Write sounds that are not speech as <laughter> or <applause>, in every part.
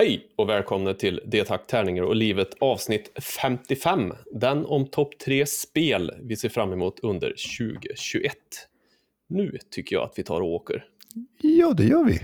Hej och välkomna till Det tack, tärningar och livet avsnitt 55. Den om topp tre spel vi ser fram emot under 2021. Nu tycker jag att vi tar och åker. Ja, det gör vi.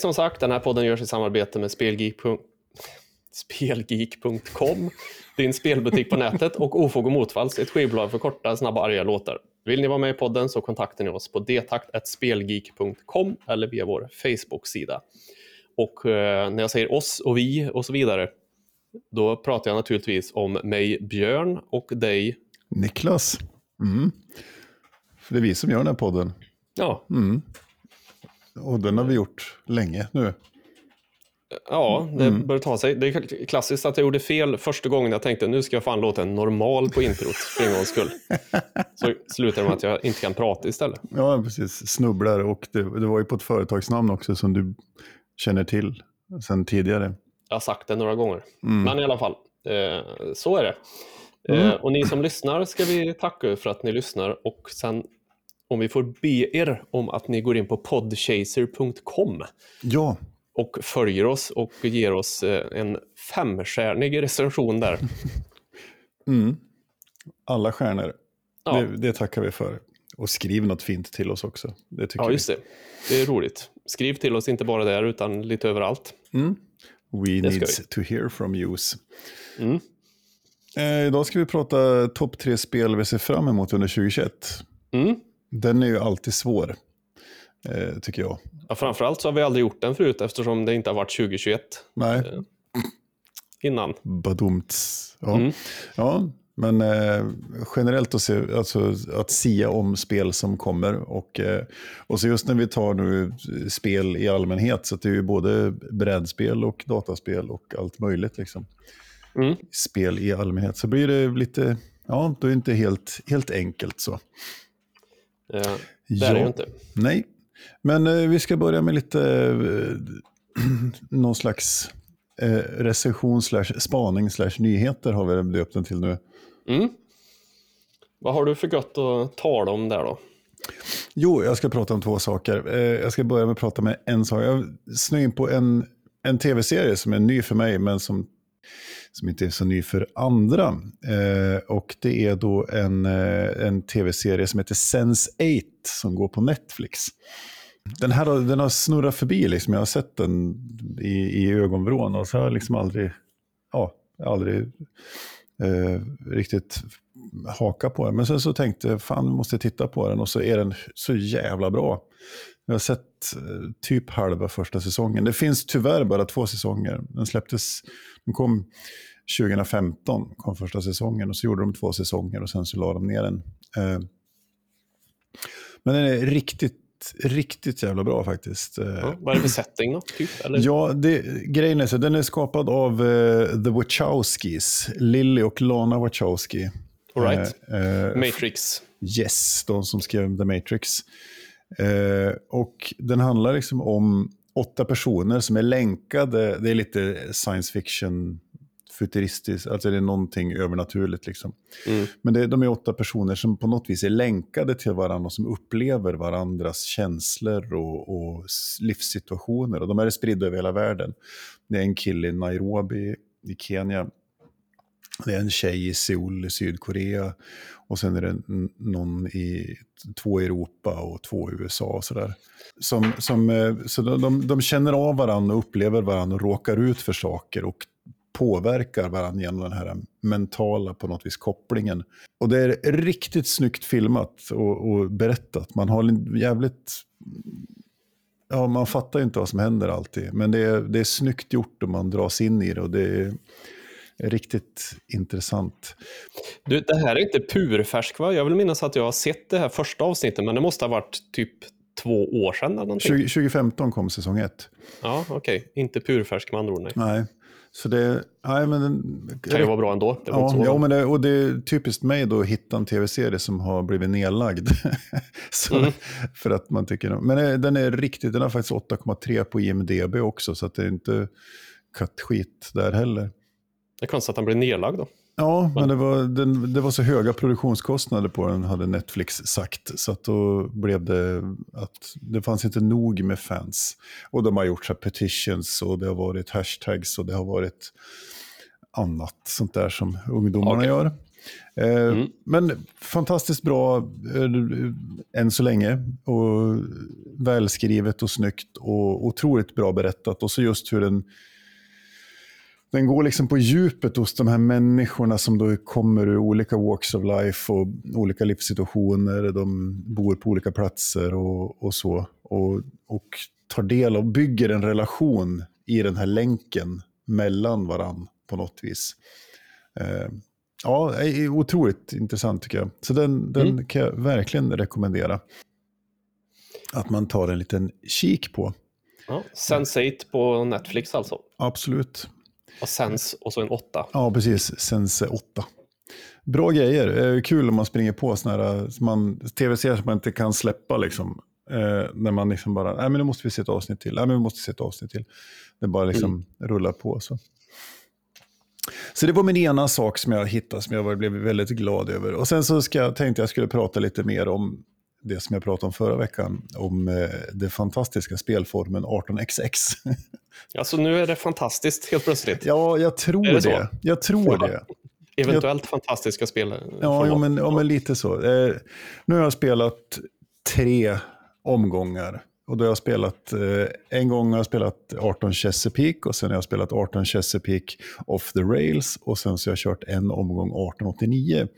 Som sagt, den här podden görs i samarbete med Spelgeek. Spelgeek.com, din spelbutik på nätet och Ofog och Motvalls, ett skivbolag för korta, snabba, arga låtar. Vill ni vara med i podden så kontaktar ni oss på detakt.spelgeek.com eller via vår Facebook-sida. Och eh, när jag säger oss och vi och så vidare, då pratar jag naturligtvis om mig, Björn, och dig. Niklas. Mm. För det är vi som gör den här podden. Ja, Mm. Och den har vi gjort länge nu. ja det Mm. bör ta sig. Det är klassiskt att jag gjorde fel första gången jag tänkte nu ska jag fan låta en normal på introt <laughs> för en gångs skull. Så slutar det med att jag inte kan prata istället. Ja, precis. Snubblar. Och det, det var ju på ett företagsnamn också som du känner till sedan tidigare. Jag har sagt det några gånger. Mm. Men i alla fall, eh, så är det. Eh, Mm. och ni som lyssnar ska vi tacka för att ni lyssnar och sen om vi får be er om att ni går in på podchaser.com Ja, och följer oss och ger oss eh, en femstjärnig recension där. <laughs> mm. alla stjärnor. Ja, Det, det tackar vi för. Och skriv något fint till oss också. Det tycker ja just det. Det är roligt. Skriv till oss inte bara där utan lite överallt. vi. Mm. We Det needs to hear from yous. Mm. Eh, idag ska vi prata topp tre spel vi ser fram emot under 2021. Mm. Den är ju alltid svår, eh, tycker jag. Ja, framförallt så har vi aldrig gjort den förut eftersom det inte har varit 2021 Nej, innan. badumts. Ja. Mm. ja, men eh, generellt att, se, alltså, att sia om spel som kommer. Och, eh, och så just när vi tar nu spel i allmänhet, så det är ju både brädspel och dataspel och allt möjligt. Liksom. Mm. Spel i allmänhet. Så blir det lite, ja, då är det inte helt, helt enkelt så. Eh, det är det ju inte. Nej, men eh, vi ska börja med lite eh, <clears throat> någon slags eh, recension slash spaning slash nyheter har vi döpt den till nu. Mm. Vad har du för gött att tala om där då? Jo, jag ska prata om två saker. Eh, jag ska börja med att prata med en sak. Jag snöade in på en, en tv-serie som är ny för mig, men som, som inte är så ny för andra. Eh, och det är då en, eh, en tv-serie som heter Sense8 som går på Netflix. Den här har- den har snurrat förbi, liksom. jag har sett den i, i ögonvrån och så har jag liksom aldrig, ja, aldrig eh, riktigt haka på den. Men sen så tänkte jag, fan vi måste titta på den och så är den så jävla bra. Jag har sett eh, typ halva första säsongen. Det finns tyvärr bara två säsonger. Den släpptes, den kom 2015, kom första säsongen och så gjorde de två säsonger och sen så la de ner den. Eh, men den är riktigt, riktigt jävla bra faktiskt. Eh, Ja, vad är det för setting då? Typ? Ja, det, grejen är så, den är skapad av eh, The Wachowskis, Lily och Lana Wachowski. All right. Eh, Matrix. Yes, de som skrev The Matrix. Eh, och den handlar liksom om åtta personer som är länkade, det är lite science fiction futuristiskt, alltså det är någonting övernaturligt liksom. Mm. Men det, de är åtta personer som på något vis är länkade till varandra och som upplever varandras känslor och, och livssituationer. Och de är spridda över hela världen. Det är en kille i Nairobi i Kenya. Det är en tjej i Seoul i Sydkorea. Och sen är det någon i, två i Europa och två i USA och sådär. Som, som, eh, så de, de, de känner av varandra och upplever varandra och råkar ut för saker och påverkar varandra genom den här mentala på något vis kopplingen. Och det är riktigt snyggt filmat och, och berättat. Man har en jävligt... Ja, man fattar ju inte vad som händer alltid. Men det är, det är snyggt gjort och man dras in i det. Och det är riktigt intressant. Du, det här är inte purfärsk va? Jag vill minnas att jag har sett det här första avsnittet, men det måste ha varit typ två år sedan eller någonting. 20, 2015 kom säsong ett. Ja, okej. Inte purfärsk med andra ord, nej. Nej. Så det, nej men den, Kan ju vara bra ändå. Det Ja, ja men det, och det är typiskt mig då att hitta en tv-serie som har blivit nedlagd. <laughs> så, Mm. För att man tycker, men eh, den är riktigt, den har faktiskt 8,3 på IMDB också, så att det är inte kattskit där heller. Det är konstigt att den blev nedlagd då. Ja, men det var, den, det var så höga produktionskostnader på den, hade Netflix sagt. Så att då blev det att det fanns inte nog med fans. Och de har gjort så petitions och det har varit hashtags och det har varit annat sånt där som ungdomarna Okej. gör. Eh, Mm. Men fantastiskt bra eh, än så länge. Och välskrivet och snyggt och otroligt bra berättat. Och så just hur den den går liksom på djupet hos de här människorna som då kommer ur olika walks of life och olika livssituationer. De bor på olika platser och, och så. Och, och tar del av, bygger en relation i den här länken mellan varann på något vis. Eh, ja, otroligt intressant tycker jag. Så den, den Mm. kan jag verkligen rekommendera. Att man tar en liten kik på. Ja. Sense8 på Netflix alltså. Absolut. Och Sense och så en åtta. Ja, precis. Sense 8. Bra grejer. Eh, kul om man springer på sådana här som man- tv-serier som man inte kan släppa. Liksom. Eh, när man liksom bara, nej men nu måste vi se ett avsnitt till. Nej men vi måste se ett avsnitt till. Det bara liksom rullar på. Så. så det var min ena sak som jag hittade som jag var- blev väldigt glad över. Och sen så ska, tänkte jag skulle prata lite mer om det som jag pratade om förra veckan. Om eh, det fantastiska spelformen 18xx. <laughs> Alltså nu är det fantastiskt helt plötsligt. ja, jag tror det det. Jag tror Ja. det. Eventuellt fantastiska spel. Ja, jo, men, ja, men lite så. Eh, nu har jag spelat tre omgångar. Och då har jag spelat, eh, en gång har jag spelat 18 Chesapeake och sen har jag spelat 18 Chesapeake off the rails och sen så har jag kört en omgång 1889.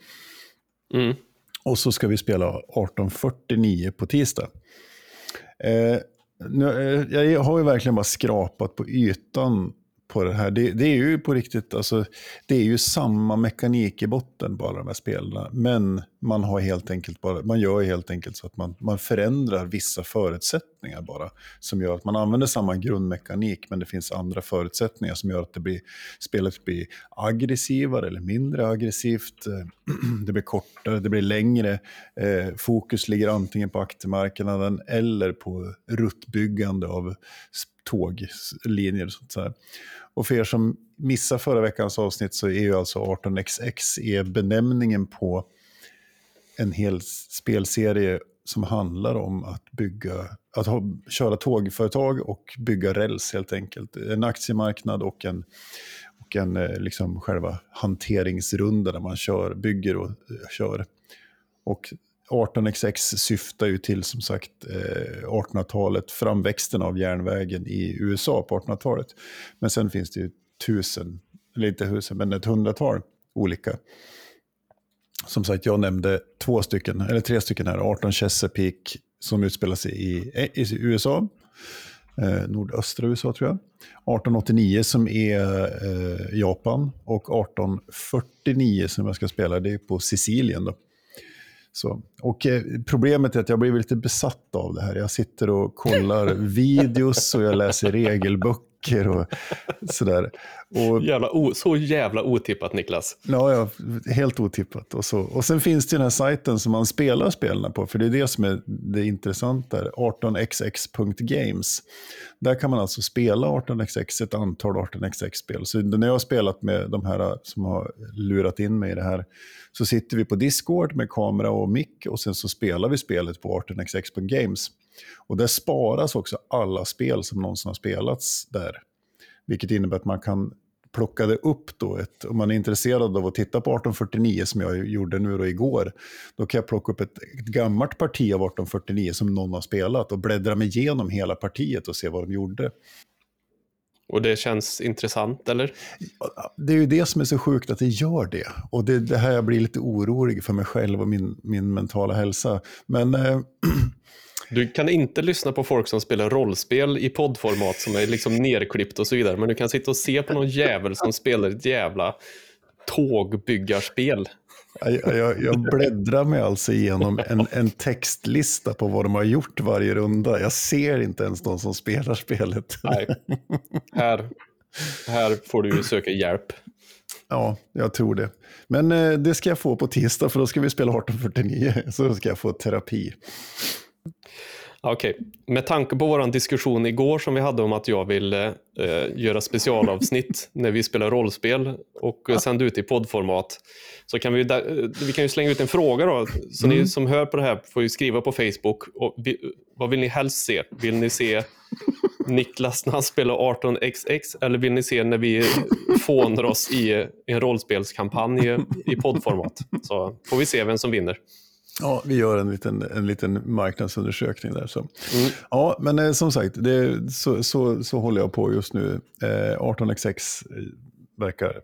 Mm. Och så ska vi spela 1849 på tisdag. Eh, nu, eh, jag har ju verkligen bara skrapat på ytan på det här. Det, det är ju på riktigt, alltså, det är ju samma mekanik i botten på alla de här spelen. Men man, har helt enkelt bara, man gör helt enkelt så att man, man förändrar vissa förutsättningar bara. Som gör att man använder samma grundmekanik men det finns andra förutsättningar som gör att det blir, spelet blir aggressivare eller mindre aggressivt. Eh, <clears throat> det blir kortare, det blir längre. Eh, fokus ligger antingen på aktiemarknaden eller på ruttbyggande av tåglinjer. och sånt där. Och för er som missade förra veckans avsnitt så är ju alltså 18xx är benämningen på en hel spelserie som handlar om att bygga, att ha, köra tågföretag och bygga räls helt enkelt. En aktiemarknad och en, och en eh, liksom själva hanteringsrunda där man kör, bygger och eh, kör. Och 18xx syftar ju till som sagt eh, 1800-talet, framväxten av järnvägen i USA på 1800-talet. Men sen finns det ju tusen, eller inte tusen, men ett hundratal olika. Som sagt, jag nämnde två stycken, eller tre stycken här. 18 Chesapeake som utspelar sig i, i USA, eh, nordöstra USA tror jag. 1889 som är eh, Japan och 1849 som jag ska spela, det är på Sicilien. Då. Så. Och eh, problemet är att jag blir lite besatt av det här. Jag sitter och kollar <laughs> videos och jag läser regelböcker och sådär. Och, Jävla o, så jävla otippat Niklas. ja, ja, helt otippat. Och, så. och sen finns det den här sajten som man spelar spelen på, för det är det som är det intressanta. här, 18xx.games. Där kan man alltså spela 18xx, ett antal 18xx-spel. Så när jag har spelat med de här som har lurat in mig i det här, så sitter vi på Discord med kamera och mick och sen så spelar vi spelet på 18xx.games. Och där sparas också alla spel som någonsin har spelats där. Vilket innebär att man kan plocka det upp då, ett, om man är intresserad av att titta på 1849 som jag gjorde nu då igår, då kan jag plocka upp ett, ett gammalt parti av 1849 som någon har spelat och bläddra mig igenom hela partiet och se vad de gjorde. Och det känns intressant, eller? Det är ju det som är så sjukt att det gör det. Och det det här jag blir lite orolig för mig själv och min, min mentala hälsa. Men eh, <clears throat> Du kan inte lyssna på folk som spelar rollspel i poddformat som är liksom nerklippt och så vidare, men du kan sitta och se på någon jävel som spelar ett jävla tågbyggarspel. Jag, jag, jag bläddrar mig alltså igenom en, en textlista på vad de har gjort varje runda. Jag ser inte ens de som spelar spelet. Nej, här, här får du söka hjälp. Ja, jag tror det. Men eh, det ska jag få på tisdag, för då ska vi spela 1849. Så ska jag få terapi. Okej, okay. med tanke på vår diskussion igår som vi hade om att jag ville eh, göra specialavsnitt <laughs> när vi spelar rollspel och eh, sända ut i poddformat så kan vi, eh, vi kan ju slänga ut en fråga då. Så mm. ni som hör på det här får ju skriva på Facebook. Och vi, vad vill ni helst se? Vill ni se Niklas när han spelar 18xx eller vill ni se när vi fånar oss i en rollspelskampanj i poddformat? Så får vi se vem som vinner. Ja, vi gör en liten, en liten marknadsundersökning där. Så. Mm. Ja, men eh, som sagt, det, så, så, så håller jag på just nu. Eh, 18xx eh, verkar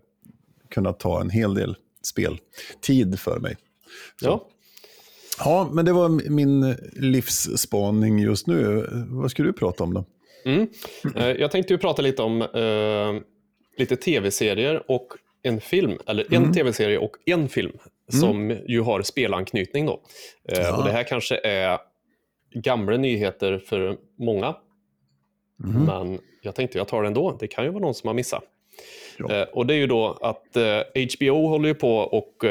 kunna ta en hel del speltid för mig. Så. Ja. Ja, men det var min livsspaning just nu. Vad ska du prata om då? Mm. Eh, jag tänkte ju prata lite om eh, lite tv-serier och en film, eller en mm. tv-serie och en film mm. som ju har spelanknytning. Då. Eh, ja. Och Det här kanske är gamla nyheter för många, mm. men jag tänkte jag tar det ändå. Det kan ju vara någon som har missat. Ja. Eh, och Det är ju då att eh, HBO håller ju på och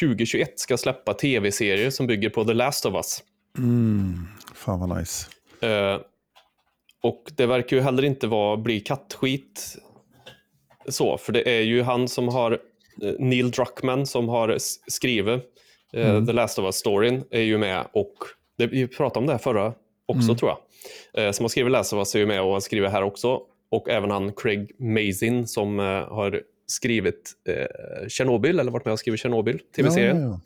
2021 ska släppa tv-serier som bygger på The Last of Us. Mm. Fan vad nice. och det verkar ju heller inte vara, bli kattskit så, för det är ju han som har, eh, Neil Druckmann som har skrivit eh, mm. The Last of Us-storyn är ju med och, det, vi pratade om det här förra också mm. tror jag, eh, som har skrivit Last of Us är ju med och har skrivit här också. Och även han Craig Mazin som har skrivit eh, Chernobyl, eller varit med och skrivit Chernobyl, tv-serien. Ja,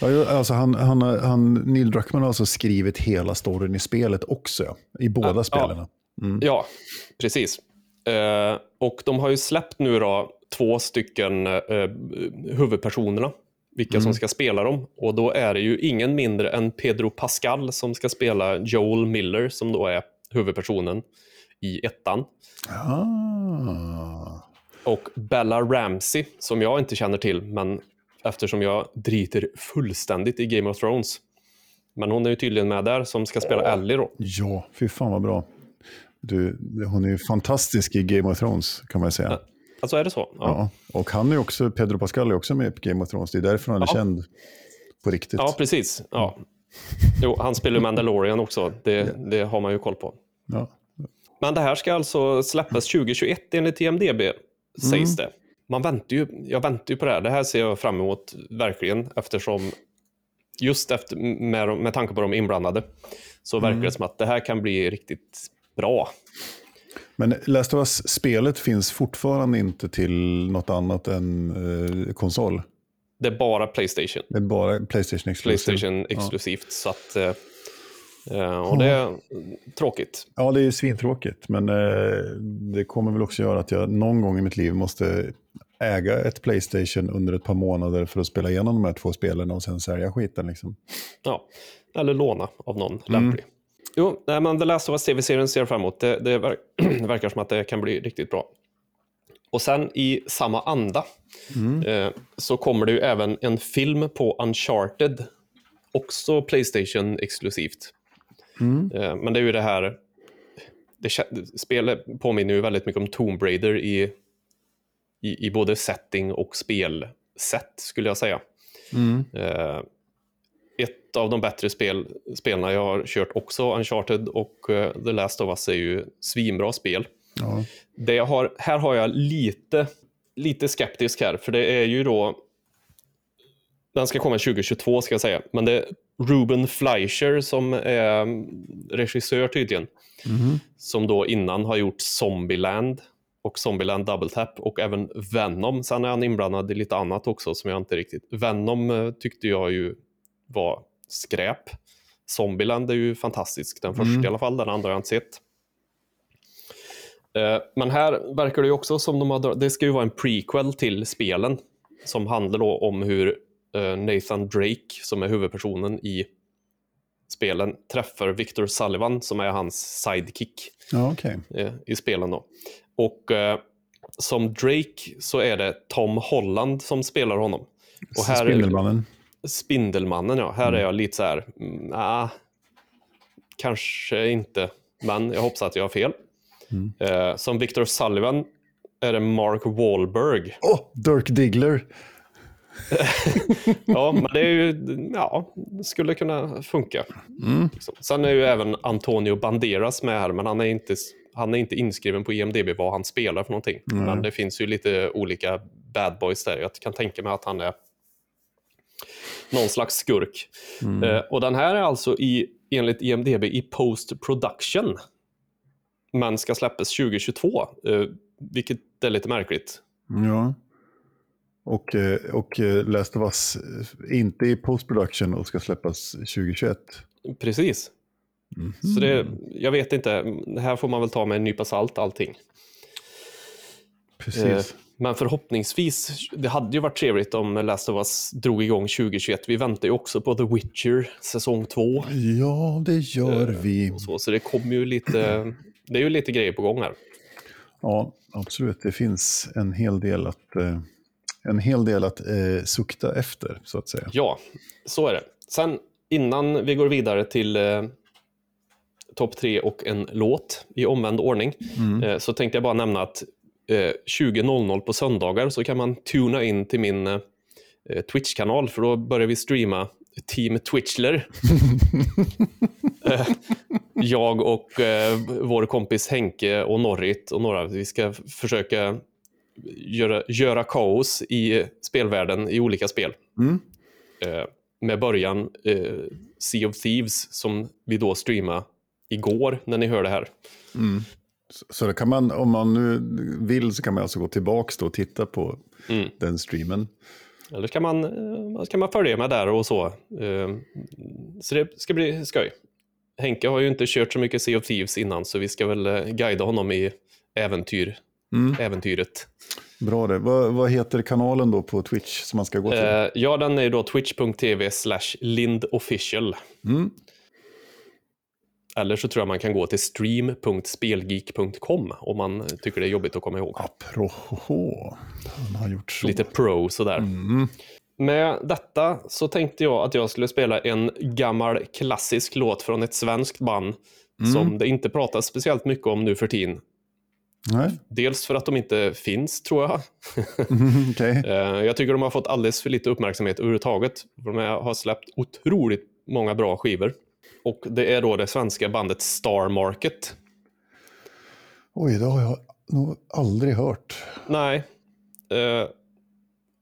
ja, ja. alltså han, han, han, Neil Druckmann har alltså skrivit hela storyn i spelet också, i båda spelen. Mm. Ja, precis. Eh, och de har ju släppt nu då två stycken eh, huvudpersonerna, vilka mm. som ska spela dem. Och då är det ju ingen mindre än Pedro Pascal som ska spela Joel Miller, som då är huvudpersonen i ettan. Ah. Och Bella Ramsey, som jag inte känner till, men eftersom jag driter fullständigt i Game of Thrones. Men hon är ju tydligen med där, som ska spela Ellie då. Ja, fy fan vad bra. Du, hon är ju fantastisk i Game of Thrones kan man säga. Alltså är det så? Ja. ja. Och han är också, Pedro Pascal är också med i Game of Thrones. Det är därför han är ja. känd på riktigt. Ja, precis. Ja. Jo, han spelar ju Mandalorian också. Det, det har man ju koll på. Ja. Men det här ska alltså släppas 2021 enligt sägs mm. det. Man väntar ju, jag väntar ju på det här. Det här ser jag fram emot verkligen eftersom just efter, med, med tanke på de inblandade så verkar mm. det som att det här kan bli riktigt bra. Men Last of Us-spelet finns fortfarande inte till något annat än eh, konsol? Det är bara Playstation. Det är bara Playstation exklusivt. Playstation exklusivt. Ja. Så att, eh, och det är tråkigt. Ja, det är svintråkigt. Men eh, det kommer väl också göra att jag någon gång i mitt liv måste äga ett Playstation under ett par månader för att spela igenom de här två spelen och sen sälja skiten. Liksom. Ja, eller låna av någon mm. lämplig. Jo, nej, men The Last of Us TV-serien ser jag fram emot. Det, det, <clears throat> verkar som att det kan bli riktigt bra. Och sen i samma anda mm. eh, så kommer det ju även en film på Uncharted. Också Playstation exklusivt. Mm. Eh, men det är ju det här, det, spelet påminner ju väldigt mycket om Tomb Raider i, i, i både setting och spelsätt skulle jag säga. Mm. Eh, ett av de bättre spel, spelarna jag har kört också, Uncharted och uh, The Last of Us är ju svinbra spel. Ja. Det jag har, här har jag lite, lite skeptisk här, för det är ju då den ska komma 2022 ska jag säga, men det är Ruben Fleischer som är regissör tydligen. Mm. Som då innan har gjort Zombieland och Zombieland Double Tap och även Venom. Sen är han inblandad i lite annat också som jag inte riktigt... Venom eh, tyckte jag ju var skräp. Zombieland är ju fantastisk, den första mm. i alla fall, den andra har jag inte sett. Eh, men här verkar det ju också som de har, det ska ju vara en prequel till spelen som handlar om hur eh, Nathan Drake, som är huvudpersonen i spelen, träffar Victor Sullivan som är hans sidekick ja, okay. Eh, i spelen. Då. Och som Drake så är det Tom Holland som spelar honom. Och här Spindelmannen. Spindelmannen, ja. Här mm. är jag lite så här, mm, nah, kanske inte, men jag hoppas att jag har fel. Mm. Eh, som Victor Sullivan är det Mark Wahlberg. Åh, oh, Dirk Diggler! <laughs> ja, men det är ju, ja, skulle kunna funka. Mm. Sen är ju även Antonio Banderas med här, men han är inte, han är inte inskriven på IMDB vad han spelar för någonting. Mm. Men det finns ju lite olika bad boys där. Jag kan tänka mig att han är någon slags skurk. Mm. Eh, och den här är alltså i, enligt IMDB i post production. Men ska släppas 2022, eh, vilket är lite märkligt. Ja. Och, eh, och eh, Last of Us inte i post production och ska släppas 2021. Precis. Mm -hmm. Så det, jag vet inte, här får man väl ta med en nypa salt allting. Precis. Eh, men förhoppningsvis, det hade ju varit trevligt om Last of Us drog igång 2021. Vi väntar ju också på The Witcher säsong 2. Ja, det gör eh, vi. Så, så det kommer ju lite, det är ju lite grejer på gång här. Ja, absolut. Det finns en hel del att, eh, en hel del att eh, sukta efter, så att säga. Ja, så är det. Sen innan vi går vidare till eh, topp tre och en låt i omvänd ordning, mm. eh, så tänkte jag bara nämna att 20.00 på söndagar så kan man tuna in till min eh, Twitch-kanal för då börjar vi streama Team Twitchler. <laughs> Eh, jag och eh, vår kompis Henke och Norrit och några, vi ska försöka göra, göra kaos i spelvärlden i olika spel. Mm. med början Sea of Thieves som vi då streamade igår när ni hör det här. Mm. Så kan man, om man nu vill så kan man alltså gå tillbaka och titta på mm. den streamen. Eller kan man, eh, kan man följa med där och så. Eh, så det ska bli skoj. Henke har ju inte kört så mycket Sea of Thieves innan så vi ska väl eh, guida honom i äventyr, mm. äventyret. Bra det. Vad, vad, heter kanalen då på Twitch som man ska gå till? ja, den är då twitch.tv slash lindofficial. Mm. Eller så tror jag man kan gå till stream.spelgeek.com om man tycker det är jobbigt att komma ihåg. Apropå, han har gjort så. Lite pro sådär. Mm. Med detta så tänkte jag att jag skulle spela en gammal klassisk låt från ett svenskt band mm. som det inte pratas speciellt mycket om nu för tiden. Nej. Dels för att de inte finns, tror jag. <laughs> Mm, okay. <laughs> Eh, jag tycker de har fått alldeles för lite uppmärksamhet överhuvudtaget. De har släppt otroligt många bra skivor. Och det är då det svenska bandet Star Market. Oj, det har jag nog aldrig hört. Nej. Eh,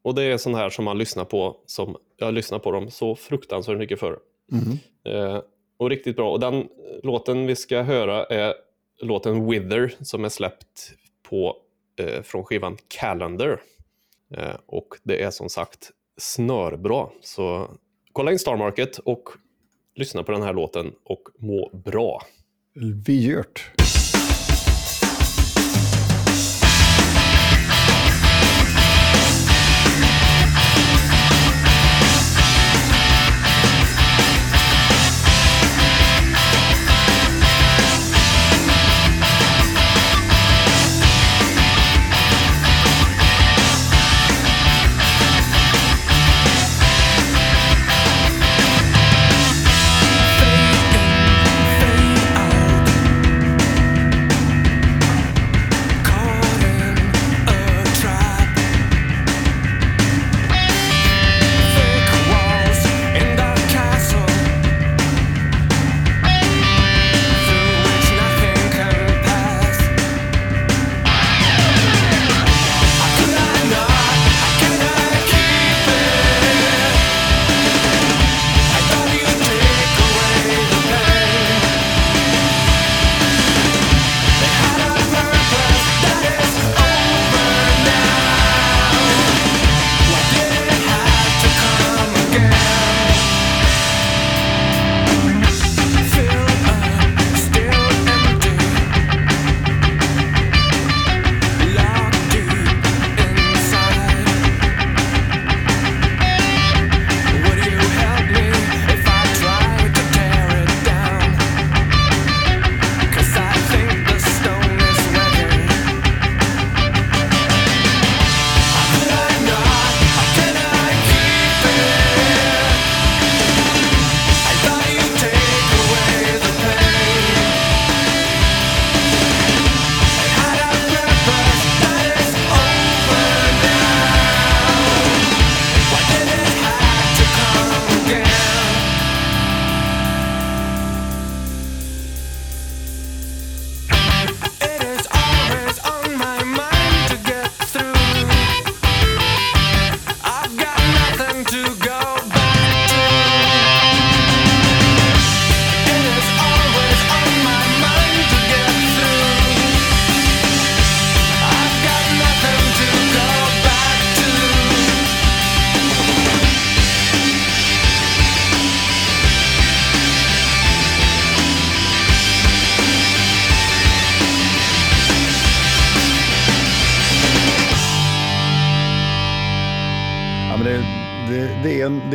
och det är sån här som man lyssnar på, som jag lyssnar på dem så fruktansvärt mycket för. Mm. Eh, och riktigt bra. Och den låten vi ska höra är låten Wither som är släppt på, eh, från skivan Calendar. Eh, och det är som sagt snörbra. Så kolla in Star Market och lyssna på den här låten och må bra. Vi gjort.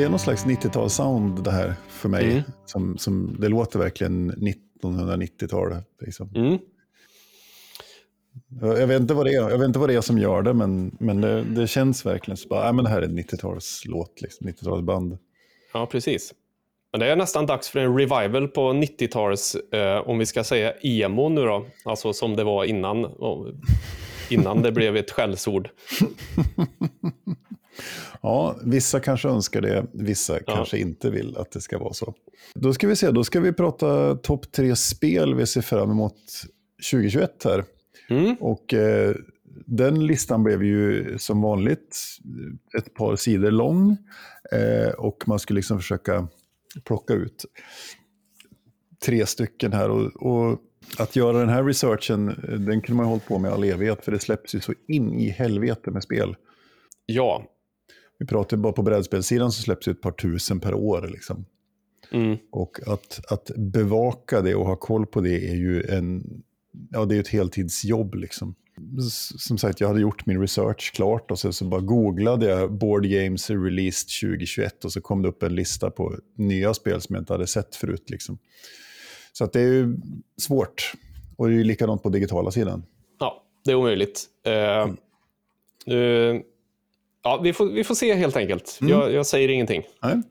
Är någon slags 90-tals-sound det här för mig. Mm. Som, som, det låter verkligen 1990-tal. Liksom. Mm. Jag, vet inte vad det är, jag vet inte vad det är som gör det, men, men det, det känns verkligen så bara, äh, men det här är en 90-talslåt, liksom, 90-talsband. Ja, precis. Men det är nästan dags för en revival på 90-tals, eh, om vi ska säga emo nu då, alltså som det var innan, innan det blev ett skällsord. <laughs> Ja, vissa kanske önskar det, vissa kanske inte vill att det ska vara så. Då ska vi se, då ska vi prata topp tre spel vi ser fram emot 2021 här. Mm. Och eh, den listan blev ju som vanligt ett par sidor lång. Eh, och man skulle liksom försöka plocka ut tre stycken här. Och, och att göra den här researchen, eh, den kunde man ha hållit på med all evighet, för det släpps ju så in i helvete med spel. Ja. Vi pratar bara på brädspelsidan så släpps ett par tusen per år. Liksom. Mm. Och att, att bevaka det och ha koll på det är ju en, ja, det är ett heltidsjobb. Liksom. Som sagt, jag hade gjort min research klart och sen så bara googlade jag Board Games Released 2021 och så kom det upp en lista på nya spel som jag inte hade sett förut. Liksom. Så att det är ju svårt. Och det är ju likadant på digitala sidan. ja, det är omöjligt. Eh, nu- ja, vi, får, vi får se helt enkelt. Jag, jag säger ingenting. Nej. <laughs>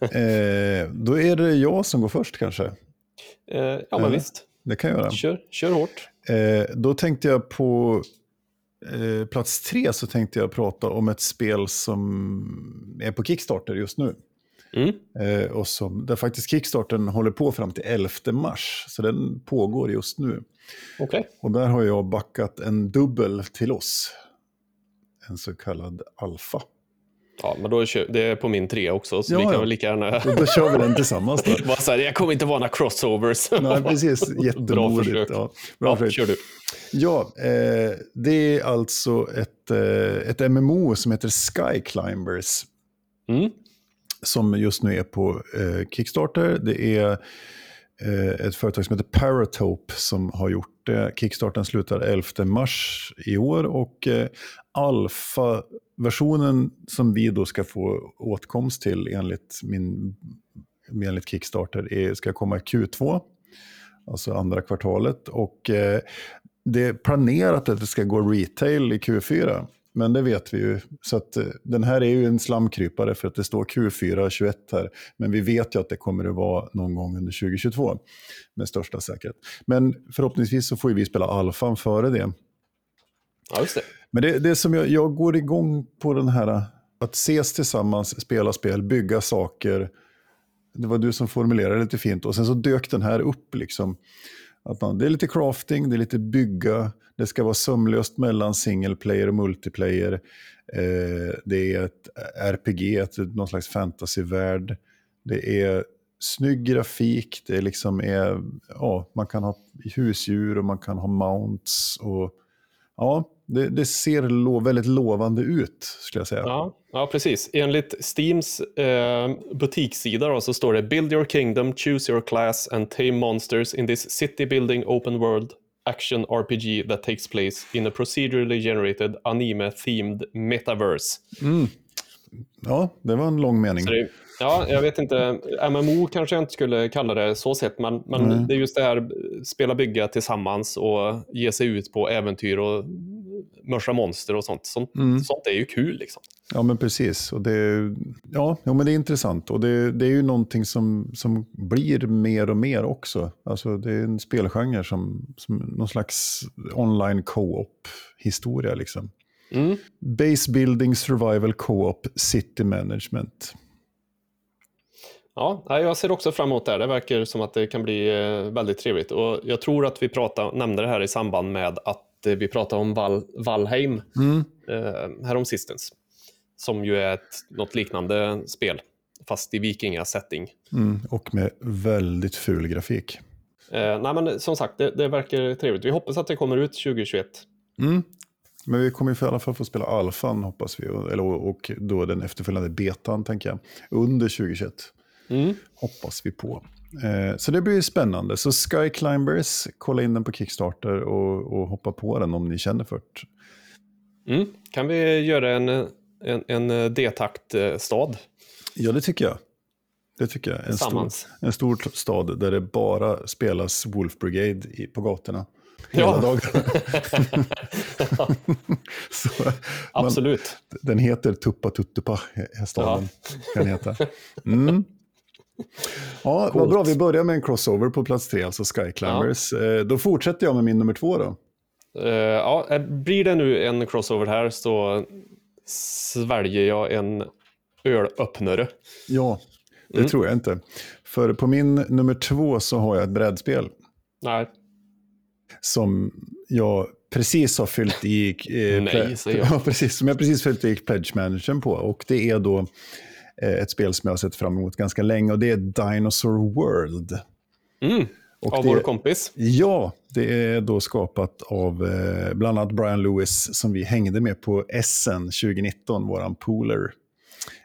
eh, då är det jag som går först kanske. Eh, ja, men Eller? visst. Det kan jag göra. Kör, kör hårt. Eh, då tänkte jag på eh, plats tre så tänkte jag prata om ett spel som är på Kickstarter just nu. Mm. Eh, och som, där faktiskt Kickstarten håller på fram till 11 mars. Så den pågår just nu. Okej. Och där har jag backat en dubbel till oss. En så kallad alfa. Ja, men då kör, det är på min tre också, så Ja, vi kan ja. väl lika gärna... Och då kör vi den tillsammans då. <laughs> Bara så här, jag kommer inte vara några crossovers. <laughs> Nej, precis. Bra Jättemodigt. försök. Ja, bra försök. kör du. Ja, eh, det är alltså ett, eh, ett MMO som heter Sky Climbers. Mm. Som just nu är på eh, Kickstarter. Det är eh, ett företag som heter Paratope som har gjort. Eh, kickstarten slutar 11 mars i år och eh, alfa-versionen som vi då ska få åtkomst till enligt, min, enligt Kickstarter är, ska komma i Q2 alltså andra kvartalet. Och eh, det är planerat att det ska gå retail i Q4. Men det vet vi ju. Så att, eh, den här är ju en slamkrypare för att det står Q4 21 här. Men vi vet ju att det kommer att vara någon gång under 2022 med största säkerhet. Men förhoppningsvis så får ju vi spela alfan före det. Ja, just det. Men det, det som jag, jag går igång på den här, att ses tillsammans, spela spel, bygga saker. Det var du som formulerade det lite fint och sen så dök den här upp. liksom. Att man, det är lite crafting, det är lite bygga, det ska vara sömlöst mellan single player och multiplayer. Eh, det är ett RPG, ett, någon slags fantasyvärld. Det är snygg grafik, det är liksom är, ja, man kan ha husdjur och man kan ha mounts. och Ja, det, det ser lo, väldigt lovande ut, skulle jag säga. Ja, ja, precis. Enligt Steams eh, butikssida då, så står det Build your kingdom, choose your class and tame monsters in this city building open world action RPG that takes place in a procedurally generated anime-themed metaverse. Ja, det var en lång mening. Det, ja, jag vet inte, MMO kanske jag inte skulle kalla det så sett, men, men det är just det här spela bygga tillsammans och ge sig ut på äventyr och mörsa monster och sånt. Sånt, sånt är ju kul liksom. Ja, men precis. Och det, ja, ja, men det är intressant. Och det, det är ju någonting som, som blir mer och mer också. Alltså, det är en spelgenre som, som någon slags online co-op-historia. Liksom. Mm. Base building, survival co-op, city management. Ja, jag ser också fram emot det här. Det verkar som att det kan bli eh, väldigt trevligt. Och jag tror att vi pratade, nämnde det här i samband med att vi pratade om Val, Valheim eh, häromsistens. Som ju är ett, något liknande spel, fast i vikingasetting. Mm, och med väldigt ful grafik. Eh, nej, men som sagt, det, det verkar trevligt. Vi hoppas att det kommer ut 2021. Mm. Men vi kommer i alla fall få spela alfan hoppas vi. Eller, och då den efterföljande betan tänker jag. Under 2021. Mm. Hoppas vi på. Eh, så det blir spännande. Så Sky Climbers, kolla in den på Kickstarter och, och hoppa på den om ni känner för det. Mm. Kan vi göra en, en, en eh, D-takt-stad Ja, det tycker jag. Det tycker jag. En stor, en stor stad där det bara spelas Wolf Brigade i, på gatorna. Hela Ja. dagarna. <laughs> <laughs> Man, Absolut. den heter Tuppa Tuttupa, är staden. Kan heta. Mm. Ja, vad bra. Vi börjar med en crossover på plats tre, alltså Sky Climbers. Eh, Då fortsätter jag med min nummer två då. Eh, ja, eh, blir det nu en crossover här så sväljer jag en ölöppnare. Ja, det Mm. tror jag inte. För på min nummer två så har jag ett brädspel Nej, som jag precis har fyllt i... Eh, Nej, säger jag. <laughs> Ja, precis. Som jag precis fyllt i Pledge Managern på. Och det är då ett spel som jag har sett fram emot ganska länge och det är Dinosaur World. mm. Och av det, vår kompis. Ja, det är då skapat av eh, bland annat Brian Lewis som vi hängde med på SN 2019, våran pooler.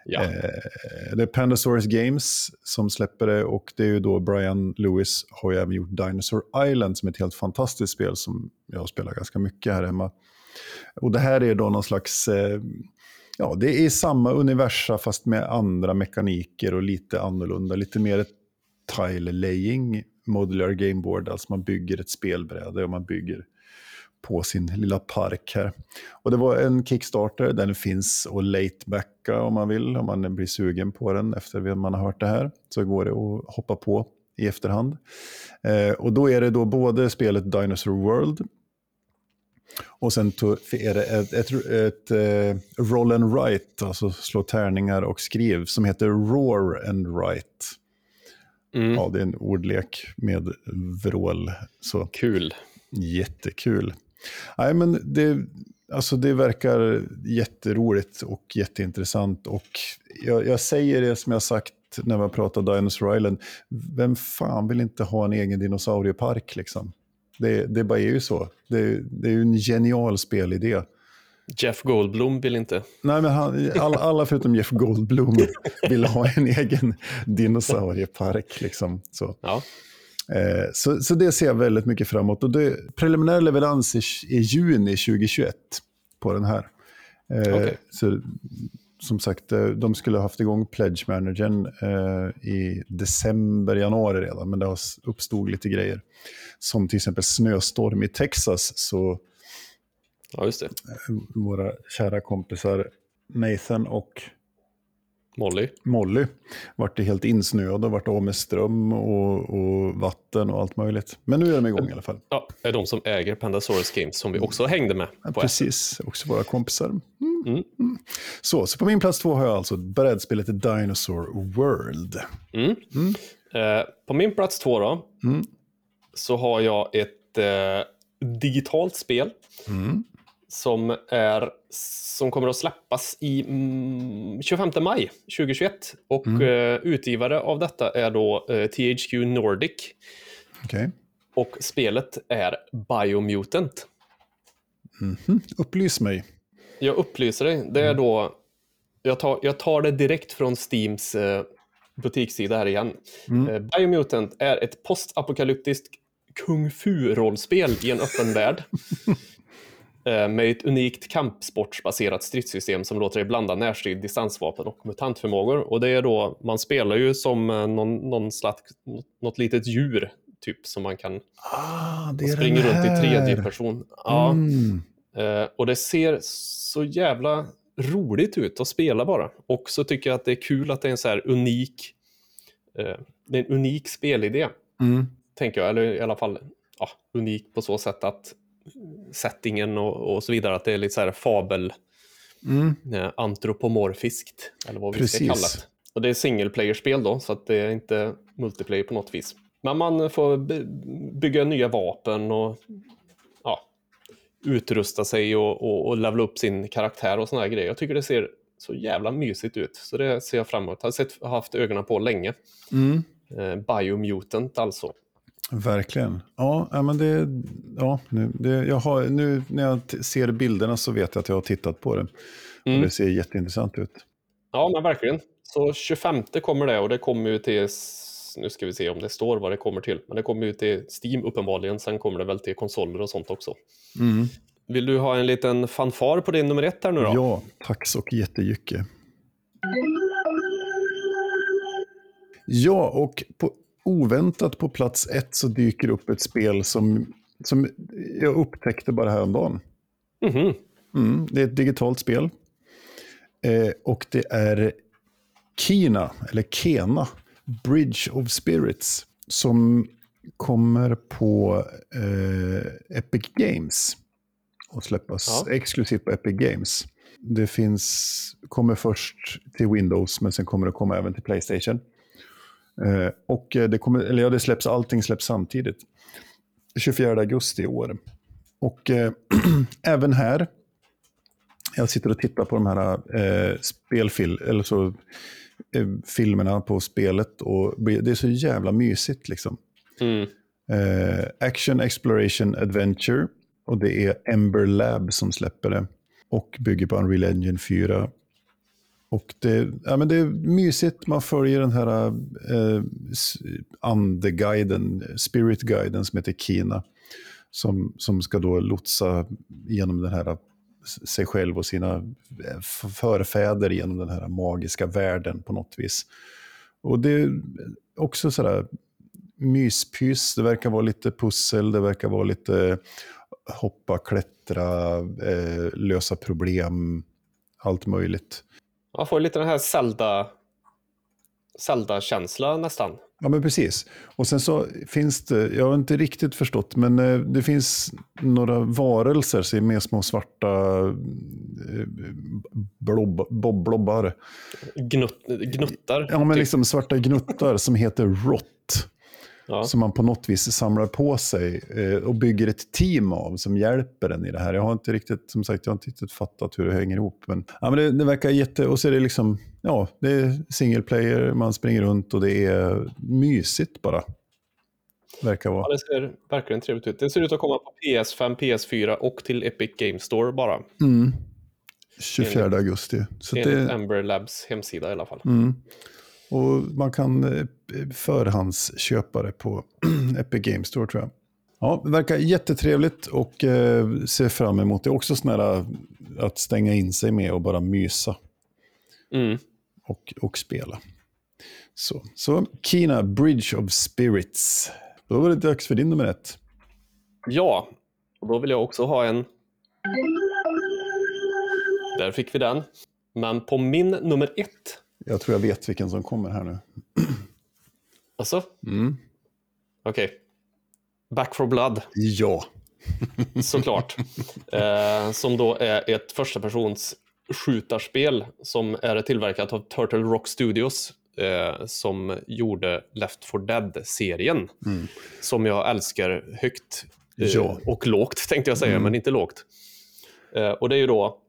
Ja. Eh, det är Pandasaurus Games som släpper det och det är ju då Brian Lewis har ju även gjort Dinosaur Island som är ett helt fantastiskt spel som jag spelar ganska mycket här hemma. Och det här är då någon slags, eh, ja det är samma universa fast med andra mekaniker och lite annorlunda, lite mer ett tile laying modular gameboard, alltså man bygger ett spelbräde och man bygger på sin lilla park här. Och det var en Kickstarter, den finns att latebacka om man vill, om man blir sugen på den efter att man har hört det här. Så går det att hoppa på i efterhand. Eh, och då är det då både spelet Dinosaur World och sen är det ett, ett, ett, eh, roll and write, alltså slå tärningar och skriv, som heter Roar and write. Mm. Ja, det är en ordlek med vrål. Så Kul. Jättekul. Nej, men det, alltså det verkar jätteroligt och jätteintressant. Och jag, jag säger det som jag sagt när vi har pratat Dinosaur Island. Vem fan vill inte ha en egen dinosauriepark liksom? Det, det bara är ju så. Det, det är ju en genial spelidé. Jeff Goldblum vill inte. Nej, men han, all, alla förutom Jeff Goldblum vill ha en egen dinosauriepark. Liksom. Så. Ja. Eh, så, så det ser jag väldigt mycket framåt. Och det, preliminär leverans är, är juni 2021 på den här. Eh, Okej. Så som sagt, eh, de skulle ha haft igång Pledge Managern eh, i december, januari redan, men det har uppstod lite grejer. Som till exempel snöstorm i Texas, så ja, det. våra kära kompisar Nathan och Molly. Molly vart det helt insnöade och vart av med ström och, och vatten och allt möjligt. Men nu är de igång i alla fall. Ja, är de som äger Pandasaurus Games som vi också hängde med Ja, precis, också våra kompisar. Mm. Mm. Mm. Så, så på min plats två har jag alltså brädspelet Dinosaur World. Mm. Eh, på min plats två då, Mm. så har jag ett eh, digitalt spel Mm. Som, är, som kommer att släppas i mm, 25 maj 2021. Och Mm. eh, utgivare av detta är då eh, THQ Nordic. Okej. Och spelet är Biomutant. Mhm. Upplys mig. Jag upplyser dig, det är då... Jag tar, jag tar det direkt från Steams eh, butikssida här igen. Mm. Biomutant är ett postapokalyptiskt kung fu-rollspel i en öppen värld. <laughs> Eh, med ett unikt kampsportsbaserat stridssystem som låter dig blanda närstrid, distansvapen och mutantförmågor. Och det är då, man spelar ju som eh, någon, någon slags, något litet djur, typ, som man kan Ah, det den runt i tredje person. Ja. Mm. Eh, och det ser så jävla roligt ut att spela bara. Och så tycker jag att det är kul att det är en så här unik, eh, det är en unik spelidé, Mm. tänker jag. Eller i alla fall ja, unik på så sätt att settingen och, och så vidare, att det är lite så här fabel, Mm. eh, antropomorfiskt, eller vad vi Precis. ska kalla det. Och det är single player-spel då, så att det är inte multiplayer på något vis. Men man får by- bygga nya vapen och ja, utrusta sig och, och, och levela upp sin karaktär och såna här grejer. Jag tycker det ser så jävla mysigt ut, så det ser jag fram emot. Jag har sett, haft ögonen på länge. Mm. Eh, Biomutant alltså. Verkligen. Ja, men det, ja nu, det, jag har, nu när jag ser bilderna så vet jag att jag har tittat på det. Mm. Och det ser jätteintressant ut. Ja, men verkligen. Så 25 kommer det och det kommer ju till, nu ska vi se om det står vad det kommer till, men det kommer ju till Steam uppenbarligen, sen kommer det väl till konsoler och sånt också. Mm. Vill du ha en liten fanfar på din nummer ett här nu då? Ja, tack så jättemycket. Ja, och på, oväntat på plats ett så dyker upp ett spel som, som jag upptäckte bara häromdagen. Mhm. Mm, det är ett digitalt spel. Eh, och det är Kina, eller Kena, Bridge of Spirits, som kommer på eh, Epic Games och släppas Ja. exklusivt på Epic Games. Det finns, kommer först till Windows, men sen kommer det komma även till Playstation. Eh, och eh, det, kommer, eller ja, det släpps, allting släpps samtidigt. 24 augusti i år. Och eh, <clears throat> även här, jag sitter och tittar på de här eh, spelfil, eller så, eh, filmerna på spelet och det är så jävla mysigt liksom. Mm. Eh, Action Exploration Adventure och det är Ember Lab som släpper det och bygger på Unreal Engine 4. Och det, ja, men det är mysigt, man följer den här eh, andeguiden, spiritguiden som heter Kina. Som, som ska då lotsa genom den här sig själv och sina eh, förfäder genom den här magiska världen på något vis. Och det är också sådär myspys, det verkar vara lite pussel, det verkar vara lite hoppa, klättra, eh, lösa problem, allt möjligt. Man får lite den här Zelda Zelda-känsla nästan. Ja, men precis. Och sen så finns det, jag har inte riktigt förstått, men eh, det finns några varelser som är med små svarta eh, blob, blobbar. Gnutt, gnuttar. Ja, men typ. liksom svarta gnuttar som heter Rot. Ja. Som man på något vis samlar på sig eh, och bygger ett team av som hjälper en i det här. Jag har inte riktigt, som sagt, jag har inte riktigt fattat hur det hänger ihop. Men, ja, men det, det verkar jätte... Och så är det liksom, ja, det är single player, man springer runt och det är mysigt bara. Verkar Ja, vara. det ser verkligen trevligt ut. Det ser ut att komma på PS5, PS4 och till Epic Game Store bara. Mm. 24 augusti. Så Enligt det, Ember Labs hemsida i alla fall. mm. Och man kan eh, förhandsköpa det på <clears throat> Epic Games Store tror jag. Ja, det verkar jättetrevligt och eh, ser fram emot det. Också här eh, att stänga in sig med och bara mysa Mm. och, och spela. Så, så Kina Bridge of Spirits. Då var det dags för din nummer ett. Ja, och då vill jag också ha en... Där fick vi den. Men på min nummer ett, Jag tror jag vet vilken som kommer här nu. alltså, Mm. okej. Back for Blood, Ja. såklart. <laughs> eh, som då är ett första persons skjutarspel som är tillverkat av Turtle Rock Studios eh, som gjorde Left 4 Dead-serien. Mm. Som jag älskar högt eh, Ja. och lågt tänkte jag säga, Mm. men inte lågt. Eh, och det är ju då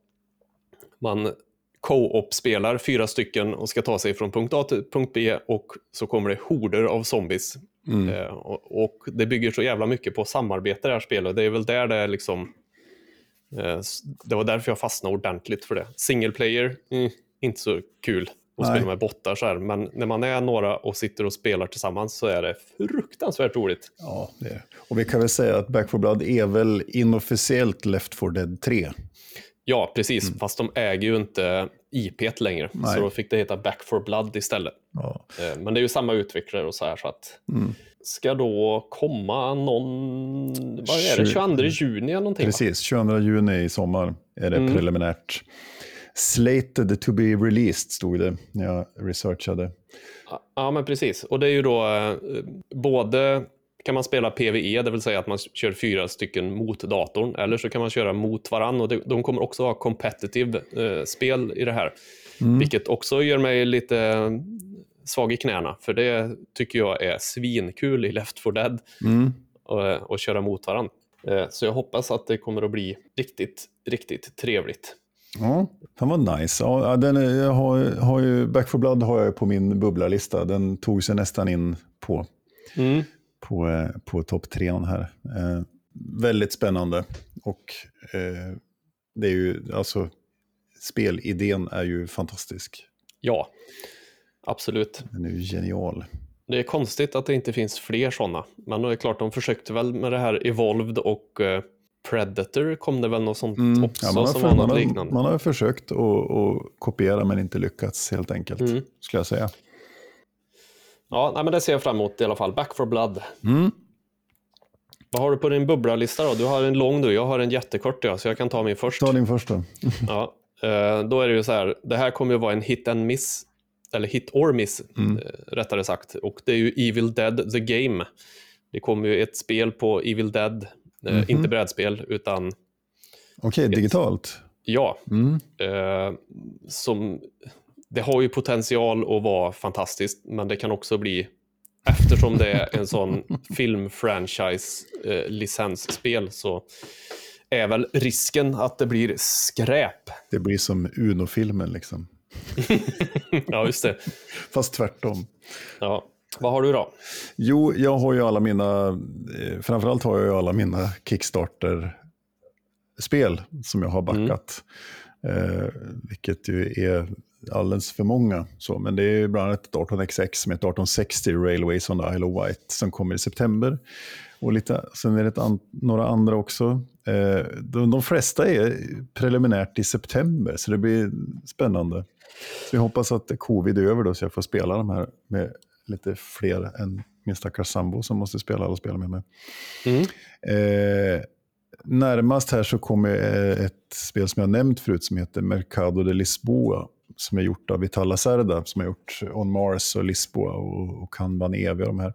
man co-op-spelar fyra stycken och ska ta sig från punkt A till punkt B och så kommer det horder av zombies. Mm. Eh, och, och det bygger så jävla mycket på samarbete det här spelet. Det är väl där det är liksom... Eh, det var därför jag fastnade ordentligt för det. Single player, mm, inte så kul att Nej. spela med bottar så här. Men när man är några och sitter och spelar tillsammans så är det fruktansvärt roligt. Ja, det är. Och vi kan väl säga att Back 4 Blood är väl inofficiellt Left 4 Dead 3. Ja, precis. Fast de äger ju inte IP längre. Mm. Nej. Så då fick det heta Back for Blood istället. Ja. Eh, Men det är ju samma utvecklare och så här så att Mm. ska då komma någon, vad är det, Tju- 22 juni eller någonting? Precis, 22 juni i sommar är det Mm. preliminärt. Slated to be released stod det när jag researchade. Ja, Ja, men precis. Och det är ju då eh, både kan man spela PVE, det vill säga att man kör fyra stycken mot datorn, eller så kan man köra mot varann. Och de kommer också ha competitive eh, spel i det här, Mm. vilket också gör mig lite eh, svag i knäna, för det tycker jag är svinkul i Left 4 Dead Mm. och, och köra mot varann. Eh, Så jag hoppas att det kommer att bli riktigt, riktigt trevligt. Ja, den var nice. Ja, den är, jag har, har ju, Back 4 Blood har jag på min bubblarlista. Den tog sig nästan in på, Mm. På, eh, på topp trean här. Eh, väldigt spännande. Och eh, det är ju, alltså, spelidén är ju fantastisk. Ja, absolut. Den är ju genial. Det är konstigt att det inte finns fler sådana. Men det är klart, de försökte väl med det här Evolved och eh, Predator kom det väl något sånt Mm. också Ja, man, har som för, man, har, liknande. man har försökt att kopiera men inte lyckats helt enkelt, Mm. skulle jag säga. Ja, nej, men det ser jag fram emot i alla fall. Back for blood. Mm. Vad har du på din bubblalista då? Du har en lång du, jag har en jättekort ja, så jag kan ta min först. Ta din första. <laughs> Ja, eh, då är det ju så här, det här kommer ju vara en hit and miss, eller hit or miss Mm. eh, rättare sagt. Och det är ju Evil Dead the Game. Det kommer ju ett spel på Evil Dead, Mhm. inte brädspel, utan Okej, digitalt. ja, Mm. som, det har ju potential att vara fantastiskt, men det kan också bli, eftersom det är en sån <laughs> film-franchise-licensspel, så är väl risken att det blir skräp. Det blir som Uno-filmen liksom. <laughs> ja, just det. Fast tvärtom. Ja. Vad har du då? Jo, jag har ju alla mina, eh, framförallt har jag ju alla mina Kickstarter-spel som jag har backat. Eh, vilket ju är alldeles för många. Så, men det är bland annat ett 18XX som heter 1860 Railways on the Isle of Wight som kommer i september. Och lite, sen är det ett an, några andra också. Eh, de, de flesta är preliminärt i september, så det blir spännande. Så jag hoppas att covid är över då, så jag får spela de här med lite fler än min stackars sambo som måste spela alla spel med mig. Mm. Eh, närmast här så kommer eh, ett spel som jag nämnt förut som heter Mercado de Lisboa. Som är gjort av Vitala Cerda, som har gjort On Mars och Lisboa och, och Kanban Evi och de här.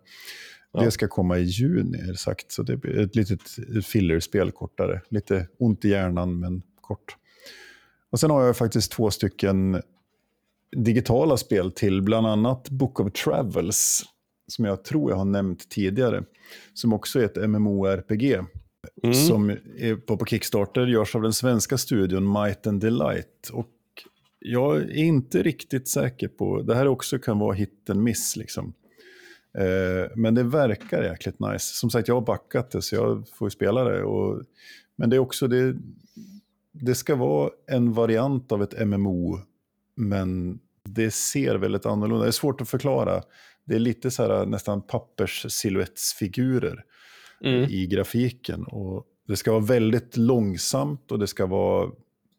Ja. Det ska komma i juni, är det sagt. Så det blir ett litet fillerspel, kortare. Lite ont i hjärnan, men kort. Och sen har jag faktiskt två stycken digitala spel till, bland annat Book of Travels, som jag tror jag har nämnt tidigare, som också är ett MMORPG. Mm. Som är på, på Kickstarter, görs av den svenska studion Might and Delight. Och jag är inte riktigt säker på, det här också kan vara hit and miss liksom. Eh, men det verkar jäkligt nice. Som sagt, jag har backat det så jag får ju spela det. Och, men det är också, det, det ska vara en variant av ett MMO, men det ser väldigt annorlunda Det är svårt att förklara. Det är lite så här nästan papperssilhuettsfigurer Mm. i grafiken. Och det ska vara väldigt långsamt och det ska vara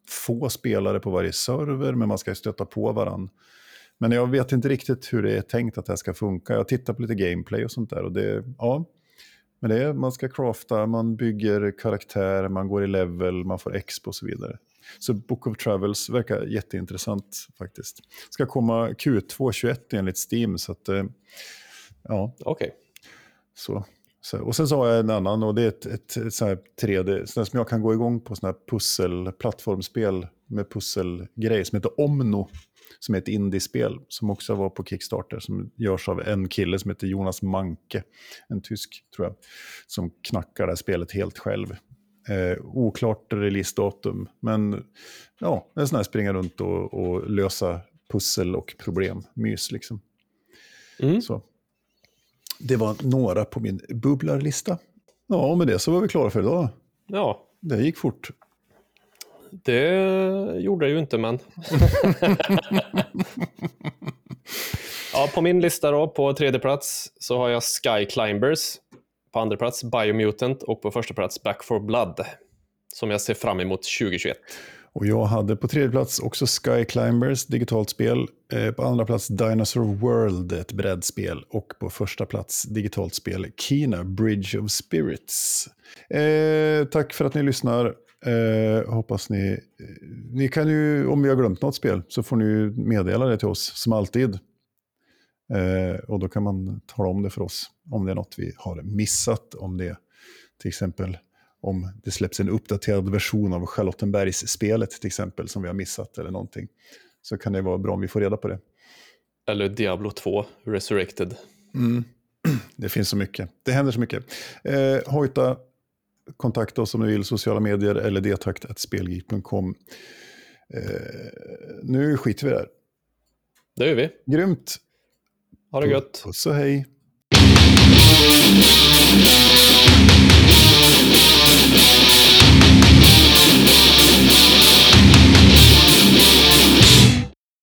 få spelare på varje server, men man ska stöta på varandra. Men jag vet inte riktigt hur det är tänkt att det här ska funka. Jag tittar på lite gameplay och sånt där. Och det, ja, men det är, man ska crafta, man bygger karaktär, man går i level, man får exp och så vidare. Så Book of Travels verkar jätteintressant faktiskt. Ska komma Q2 21 enligt Steam, så att, eh, ja, Okej. så. Så, och sen så har jag en annan och det är ett, ett, ett sånt här 3D, sånt som jag kan gå igång på sådana här pussel, plattformsspel med pusselgrej som heter Omno. Som är ett indiespel som också var på Kickstarter som görs av en kille som heter Jonas Manke, en tysk tror jag, som knackar det här spelet helt själv. Eh, oklart releasedatum, men ja, en sån här springa runt och, och lösa pussel och problem, mys liksom. Mm. Så. Det var några på min bubblarlista. Ja, och med det så var vi klara för idag. Ja, Det gick fort. det gjorde det ju inte, men... <laughs> ja, på min lista då, på tredje plats, så har jag Sky Climbers. På andra plats Biomutant och på första plats Back for Blood. Som jag ser fram emot 2021. Och jag hade på tredje plats också Sky Climbers, digitalt spel. Eh, på andra plats Dinosaur World, ett brädspel. Och på första plats digitalt spel Kina, Bridge of Spirits. Eh, tack för att ni lyssnar. Eh, hoppas ni... Eh, ni kan ju, om vi har glömt något spel, så får ni ju meddela det till oss, som alltid. Eh, och då kan man tala om det för oss, om det är något vi har missat. Om det till exempel om det släpps en uppdaterad version av Charlottenbergs-spelet till exempel, som vi har missat eller någonting. Så kan det vara bra om vi får reda på det. Eller Diablo 2 Resurrected. <clears throat> Det finns så mycket. Det händer så mycket. Eh, hojta, kontakta oss om ni vill, sociala medier eller detakt.spelgeek.com. Eh, nu skiter vi där. Det gör vi. Grymt. Ha det gött. Puss och hej.